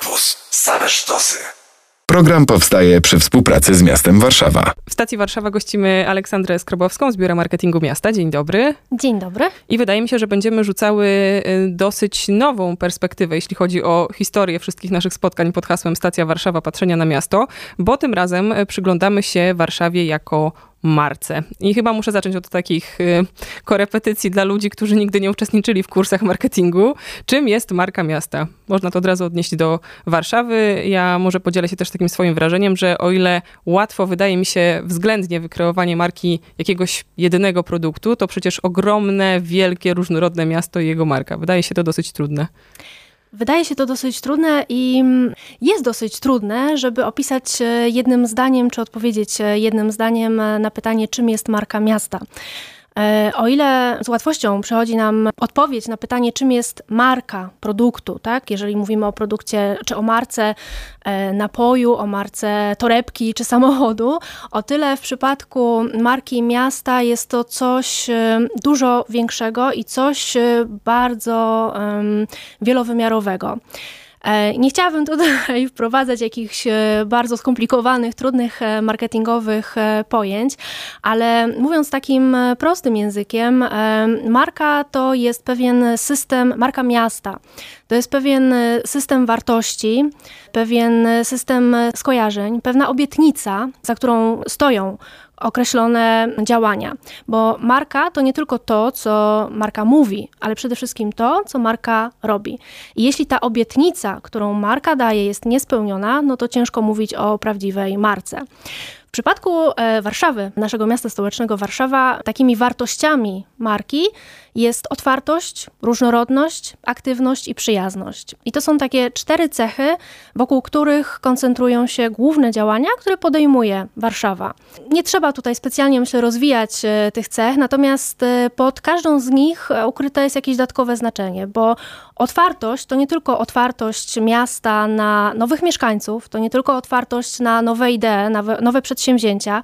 Campus. Same sztosy. Program powstaje przy współpracy z miastem Warszawa. W stacji Warszawa gościmy Aleksandrę Skrobowską z Biura Marketingu Miasta. Dzień dobry. Dzień dobry. I wydaje mi się, że będziemy rzucały y, dosyć nową perspektywę, jeśli chodzi o historię wszystkich naszych spotkań pod hasłem Stacja Warszawa Patrzenia na Miasto, bo tym razem y, przyglądamy się Warszawie jako marce. I chyba muszę zacząć od takich y, korepetycji dla ludzi, którzy nigdy nie uczestniczyli w kursach marketingu. Czym jest marka miasta? Można to od razu odnieść do Warszawy. Ja może podzielę się też takim swoim wrażeniem, że o ile łatwo wydaje mi się względnie wykreowanie marki jakiegoś jedynego produktu, to przecież ogromne, wielkie, różnorodne miasto i jego marka. Wydaje się to dosyć trudne. Wydaje się to dosyć trudne i jest dosyć trudne, żeby opisać e, jednym zdaniem, czy odpowiedzieć e, jednym zdaniem e, na pytanie, czym jest marka miasta. E, o ile z łatwością przychodzi nam odpowiedź na pytanie, czym jest marka produktu, tak? jeżeli mówimy o produkcie czy o marce e, napoju, o marce torebki czy samochodu, o tyle w przypadku marki miasta jest to coś e, dużo większego i coś bardzo wielowymiarowego. E, nie chciałabym tutaj wprowadzać jakichś e, bardzo skomplikowanych, trudnych e, marketingowych pojęć, ale mówiąc takim prostym językiem, marka to jest pewien system, marka miasta. To jest pewien system wartości, pewien system skojarzeń, pewna obietnica, za którą stoją określone działania. Bo marka to nie tylko to, co marka mówi, ale przede wszystkim to, co marka robi. I jeśli ta obietnica, którą marka daje, jest niespełniona, no to ciężko mówić o prawdziwej marce. W przypadku e, Warszawy, naszego miasta stołecznego Warszawa, takimi wartościami marki jest otwartość, różnorodność, aktywność i przyjazność. I to są takie cztery cechy, wokół których koncentrują się główne działania, które podejmuje Warszawa. Nie trzeba tutaj specjalnie, myślę, rozwijać e, tych cech, natomiast e, pod każdą z nich ukryte jest jakieś dodatkowe znaczenie, bo otwartość to nie tylko otwartość miasta na nowych mieszkańców, to nie tylko otwartość na nowe idee, nowe, nowe przedsięwzięcia,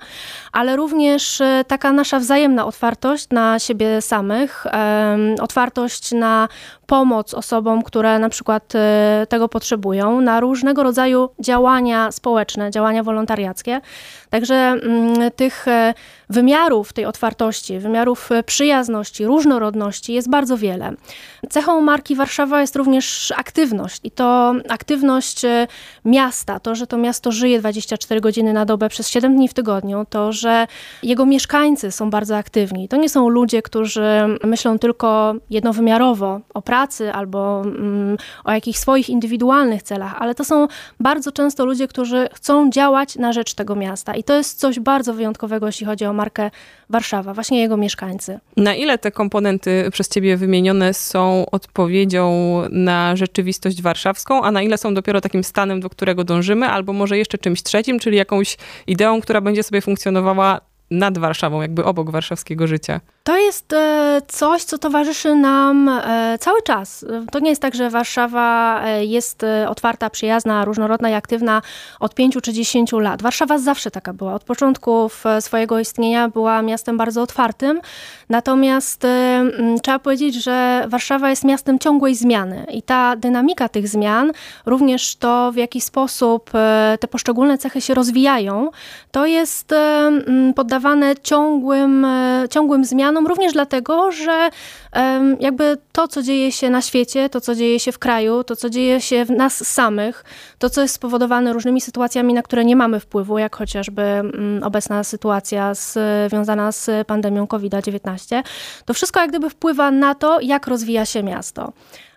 ale również e, taka nasza wzajemna otwartość na siebie samych, otwartość na pomoc osobom, które na przykład e, tego potrzebują, na różnego rodzaju działania społeczne, działania wolontariackie. Także mm, tych e, wymiarów tej otwartości, wymiarów przyjazności, różnorodności jest bardzo wiele. Cechą marki Warszawa jest również aktywność i to aktywność e, miasta, to, że to miasto żyje 24 godziny na dobę przez 7 dni w tygodniu, to, że jego mieszkańcy są bardzo aktywni. To nie są ludzie, którzy myślą tylko jednowymiarowo o pracy albo mm, o jakichś swoich indywidualnych celach, ale to są bardzo często ludzie, którzy chcą działać na rzecz tego miasta i to jest coś bardzo wyjątkowego, jeśli chodzi o markę Warszawa, właśnie jego mieszkańcy. Na ile te komponenty przez ciebie wymienione są odpowiedzią na rzeczywistość warszawską, a na ile są dopiero takim stanem, do którego dążymy, albo może jeszcze czymś trzecim, czyli jakąś ideą, która będzie sobie funkcjonowała nad Warszawą, jakby obok warszawskiego życia? To jest e, coś, co towarzyszy nam e, cały czas. To nie jest tak, że Warszawa e, jest otwarta, przyjazna, różnorodna i aktywna od 5 czy 10 lat. Warszawa zawsze taka była. Od początku swojego istnienia była miastem bardzo otwartym. Natomiast trzeba powiedzieć, że Warszawa jest miastem ciągłej zmiany i ta dynamika tych zmian, również to, w jaki sposób te poszczególne cechy się rozwijają, to jest poddawane ciągłym, ciągłym zmianom również dlatego, że jakby to, co dzieje się na świecie, to, co dzieje się w kraju, to, co dzieje się w nas samych, to, co jest spowodowane różnymi sytuacjami, na które nie mamy wpływu, jak chociażby mm, obecna sytuacja związana z pandemią COVID-19, to wszystko jak gdyby wpływa na to, jak rozwija się miasto.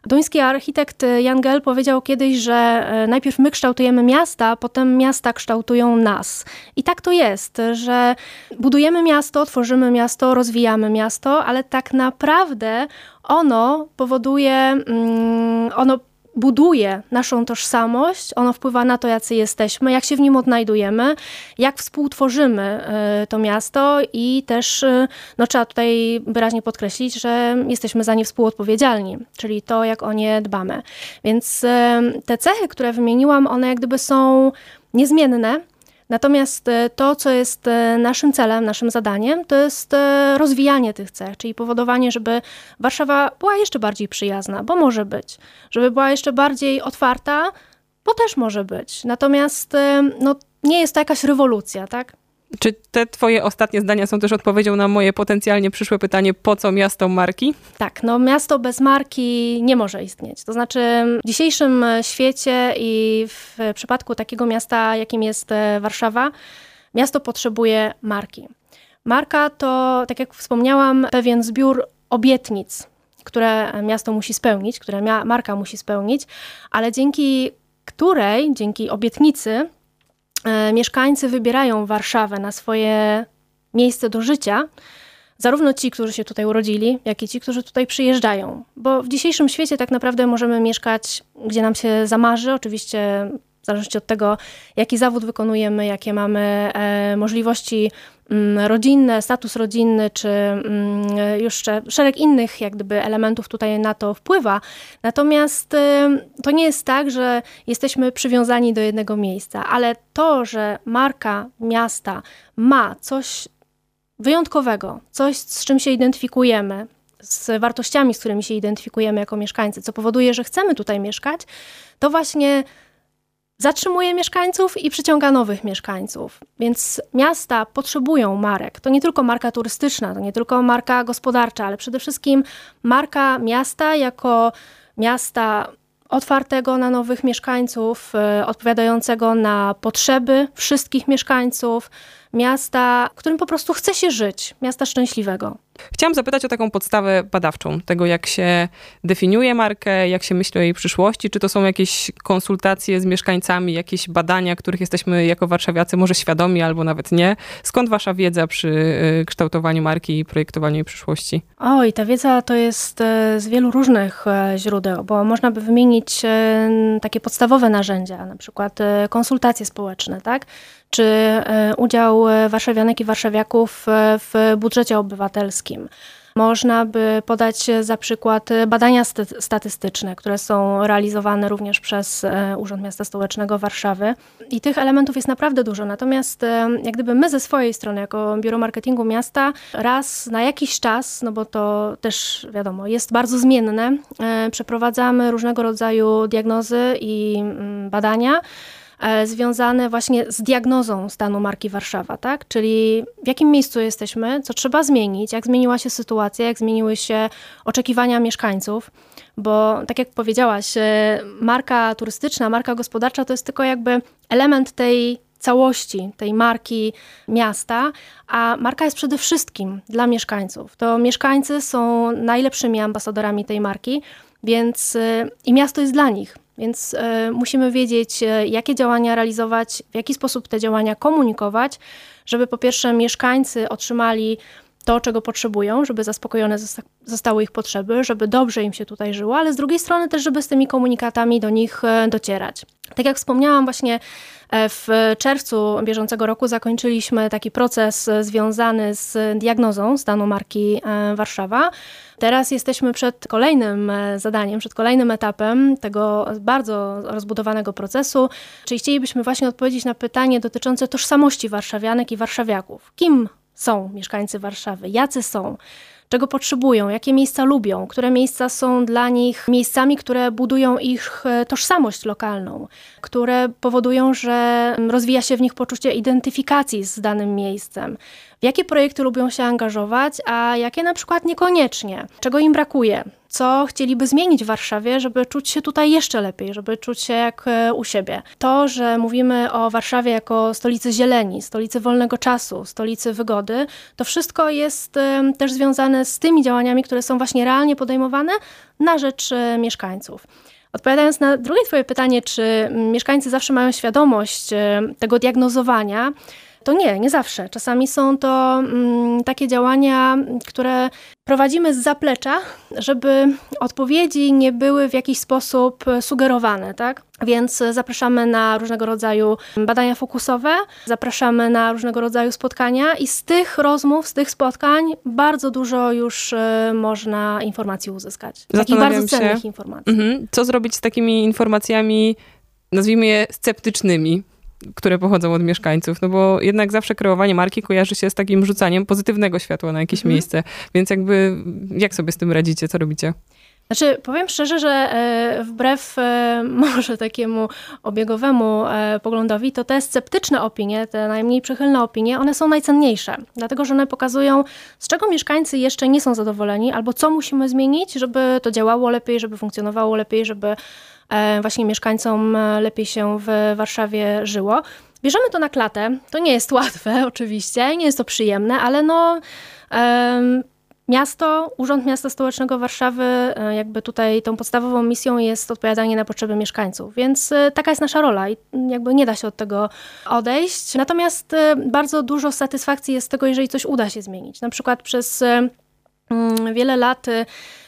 Duński architekt Jan Gell powiedział kiedyś, że e, najpierw my kształtujemy miasta, potem miasta kształtują nas. I tak to jest, że budujemy miasto, tworzymy miasto, rozwijamy miasto, ale tak naprawdę ono powoduje, mm, ono buduje naszą tożsamość, ono wpływa na to, jacy jesteśmy, jak się w nim odnajdujemy, jak współtworzymy e, to miasto i też e, no, trzeba tutaj wyraźnie podkreślić, że jesteśmy za nie współodpowiedzialni, czyli to, jak o nie dbamy. Więc e, te cechy, które wymieniłam, one jak gdyby są niezmienne, Natomiast e, to, co jest e, naszym celem, naszym zadaniem, to jest e, rozwijanie tych cech, czyli powodowanie, żeby Warszawa była jeszcze bardziej przyjazna, bo może być, żeby była jeszcze bardziej otwarta, Bo też może być. Natomiast no, nie jest to jakaś rewolucja, tak? Czy te twoje ostatnie zdania są też odpowiedzią na moje potencjalnie przyszłe pytanie, po co miasto marki? Tak, no miasto bez marki nie może istnieć. To znaczy w dzisiejszym świecie i w przypadku takiego miasta, jakim jest e, Warszawa, miasto potrzebuje marki. Marka to, tak jak wspomniałam, pewien zbiór obietnic, które miasto musi spełnić, które marka musi spełnić, ale dzięki której, dzięki obietnicy, mieszkańcy wybierają Warszawę na swoje miejsce do życia, zarówno ci, którzy się tutaj urodzili, jak i ci, którzy tutaj przyjeżdżają. Bo w dzisiejszym świecie tak naprawdę możemy mieszkać, gdzie nam się zamarzy. Oczywiście zależności od tego, jaki zawód wykonujemy, jakie mamy e, możliwości mm, rodzinne, status rodzinny, czy mm, jeszcze szereg innych jak gdyby elementów tutaj na to wpływa. Natomiast to nie jest tak, że jesteśmy przywiązani do jednego miejsca, ale to, że marka miasta ma coś wyjątkowego, coś z czym się identyfikujemy, z wartościami, z którymi się identyfikujemy jako mieszkańcy, co powoduje, że chcemy tutaj mieszkać, to właśnie zatrzymuje mieszkańców i przyciąga nowych mieszkańców. Więc miasta potrzebują marek. To nie tylko marka turystyczna, to nie tylko marka gospodarcza, ale przede wszystkim marka miasta jako miasta otwartego na nowych mieszkańców, y, odpowiadającego na potrzeby wszystkich mieszkańców, miasta, w którym po prostu chce się żyć, miasta szczęśliwego. Chciałam zapytać o taką podstawę badawczą, tego jak się definiuje markę, jak się myśli o jej przyszłości, czy to są jakieś konsultacje z mieszkańcami, jakieś badania, których jesteśmy jako warszawiacy może świadomi albo nawet nie. Skąd wasza wiedza przy y, kształtowaniu marki i projektowaniu jej przyszłości? Oj, ta wiedza to jest e, z wielu różnych e, źródeł, bo można by wymienić e, takie podstawowe narzędzia, na przykład konsultacje społeczne, tak? Czy e, udział e, warszawianek i warszawiaków e, w budżecie obywatelskim. Można by podać za przykład badania statystyczne, które są realizowane również przez Urząd Miasta Stołecznego Warszawy. I tych elementów jest naprawdę dużo. Natomiast jak gdyby my ze swojej strony, jako Biuro Marketingu Miasta, raz na jakiś czas, no bo to też wiadomo, jest bardzo zmienne, przeprowadzamy różnego rodzaju diagnozy i mm, badania związane właśnie z diagnozą stanu marki Warszawa, tak? Czyli w jakim miejscu jesteśmy, co trzeba zmienić, jak zmieniła się sytuacja, jak zmieniły się oczekiwania mieszkańców, bo tak jak powiedziałaś, e, marka turystyczna, marka gospodarcza to jest tylko jakby element tej całości tej marki miasta, a marka jest przede wszystkim dla mieszkańców. To mieszkańcy są najlepszymi ambasadorami tej marki, więc e, i miasto jest dla nich. Więc y, musimy wiedzieć, y, jakie działania realizować, w jaki sposób te działania komunikować, żeby po pierwsze mieszkańcy otrzymali to, czego potrzebują, żeby zaspokojone zostały ich potrzeby, żeby dobrze im się tutaj żyło, ale z drugiej strony też, żeby z tymi komunikatami do nich e, docierać. Tak jak wspomniałam, właśnie e, w czerwcu bieżącego roku zakończyliśmy taki proces e, związany z diagnozą stanu marki Warszawa. Teraz jesteśmy przed kolejnym zadaniem, przed kolejnym etapem tego bardzo rozbudowanego procesu, czyli chcielibyśmy właśnie odpowiedzieć na pytanie dotyczące tożsamości warszawianek i warszawiaków. Kim są mieszkańcy Warszawy, jacy są, czego potrzebują, jakie miejsca lubią, które miejsca są dla nich miejscami, które budują ich e, tożsamość lokalną, które powodują, że rozwija się w nich poczucie identyfikacji z danym miejscem, w jakie projekty lubią się angażować, a jakie na przykład niekoniecznie, czego im brakuje, co chcieliby zmienić w Warszawie, żeby czuć się tutaj jeszcze lepiej, żeby czuć się jak e, u siebie. To, że mówimy o Warszawie jako stolicy zieleni, stolicy wolnego czasu, stolicy wygody, to wszystko jest e, też związane z tymi działaniami, które są właśnie realnie podejmowane na rzecz e, mieszkańców. Odpowiadając na drugie Twoje pytanie, czy mieszkańcy zawsze mają świadomość tego diagnozowania, to nie, nie zawsze. Czasami są to mm, takie działania, które prowadzimy z zaplecza, żeby odpowiedzi nie były w jakiś sposób sugerowane, tak? Więc zapraszamy na różnego rodzaju badania fokusowe, zapraszamy na różnego rodzaju spotkania i z tych rozmów, z tych spotkań bardzo dużo już y, można informacji uzyskać. Takich bardzo cennych informacji. Mhm. Co zrobić z takimi informacjami, nazwijmy je sceptycznymi? Które pochodzą od mieszkańców, no bo jednak zawsze kreowanie marki kojarzy się z takim rzucaniem pozytywnego światła na jakieś mhm. miejsce, więc jakby jak sobie z tym radzicie, co robicie? Znaczy, powiem szczerze, że e, wbrew e, może takiemu obiegowemu e, poglądowi, to te sceptyczne opinie, te najmniej przychylne opinie, one są najcenniejsze, dlatego że one pokazują, z czego mieszkańcy jeszcze nie są zadowoleni, albo co musimy zmienić, żeby to działało lepiej, żeby funkcjonowało lepiej, żeby właśnie mieszkańcom lepiej się w Warszawie żyło. Bierzemy to na klatę. To nie jest łatwe, oczywiście, nie jest to przyjemne, ale no. Miasto, Urząd Miasta Stołecznego Warszawy, e, jakby tutaj tą podstawową misją jest odpowiadanie na potrzeby mieszkańców, więc e, taka jest nasza rola i jakby nie da się od tego odejść. Natomiast e, bardzo dużo satysfakcji jest z tego, jeżeli coś uda się zmienić. Na przykład przez mm, wiele lat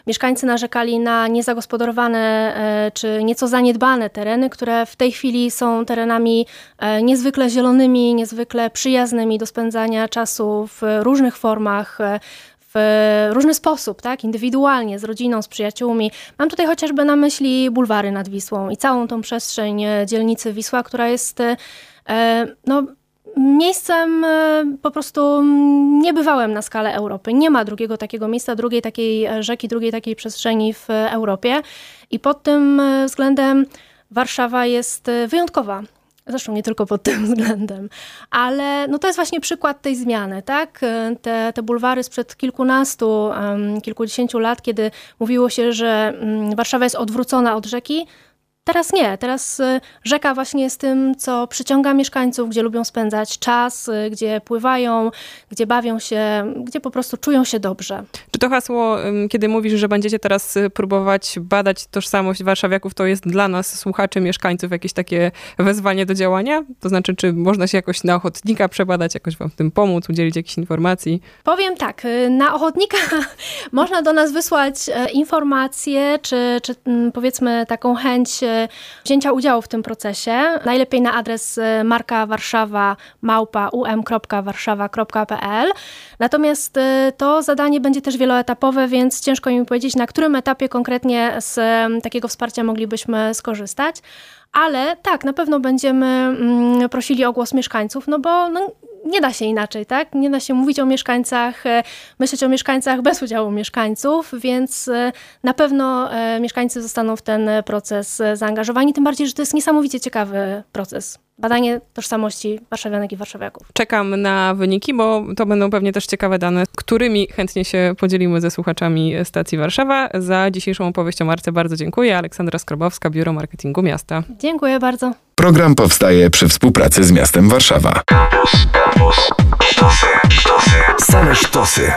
mieszkańcy narzekali na niezagospodarowane czy nieco zaniedbane tereny, które w tej chwili są terenami niezwykle zielonymi, niezwykle przyjaznymi do spędzania czasu w różnych formach w różny sposób, tak? indywidualnie, z rodziną, z przyjaciółmi. Mam tutaj chociażby na myśli bulwary nad Wisłą i całą tą przestrzeń e, dzielnicy Wisła, która jest e, no, miejscem e, po prostu niebywałym na skalę Europy. Nie ma drugiego takiego miejsca, drugiej takiej rzeki, drugiej takiej przestrzeni w Europie i pod tym względem Warszawa jest wyjątkowa. Zresztą nie tylko pod tym względem, ale no to jest właśnie przykład tej zmiany, tak? Te, te bulwary sprzed kilkunastu, kilkudziesięciu lat, kiedy mówiło się, że um, Warszawa jest odwrócona od rzeki, Teraz nie. Teraz y, rzeka właśnie jest tym, co przyciąga mieszkańców, gdzie lubią spędzać czas, y, gdzie pływają, gdzie bawią się, gdzie po prostu czują się dobrze. Czy to hasło, kiedy mówisz, że będziecie teraz y, próbować badać tożsamość warszawiaków, to jest dla nas, słuchaczy, mieszkańców, jakieś takie wezwanie do działania? To znaczy, czy można się jakoś na ochotnika przebadać, jakoś wam w tym pomóc, udzielić jakichś informacji? Powiem tak, na ochotnika można do nas wysłać e, informacje, czy, czy mm, powiedzmy taką chęć e, wzięcia udziału w tym procesie. Najlepiej na adres e, marka warszawa małpa um.warszawa.pl. Natomiast e, to zadanie będzie też wieloetapowe, więc ciężko mi powiedzieć, na którym etapie konkretnie z takiego wsparcia moglibyśmy skorzystać. Ale tak, na pewno będziemy mm, prosili o głos mieszkańców, no bo no, nie da się inaczej, tak? Nie da się mówić o mieszkańcach, e, myśleć o mieszkańcach bez udziału mieszkańców, więc e, na pewno e, mieszkańcy zostaną w ten proces zaangażowani, tym bardziej, że to jest niesamowicie ciekawy proces badanie tożsamości warszawianek i warszawiaków. Czekam na wyniki, bo to będą pewnie też ciekawe dane, którymi chętnie się podzielimy ze słuchaczami stacji Warszawa. Za dzisiejszą opowieść o marce bardzo dziękuję. Aleksandra Skrobowska, Biuro Marketingu Miasta. Dziękuję bardzo. Program powstaje przy współpracy z miastem Warszawa. Kampus, kampus, sztosy, sztosy, same sztosy.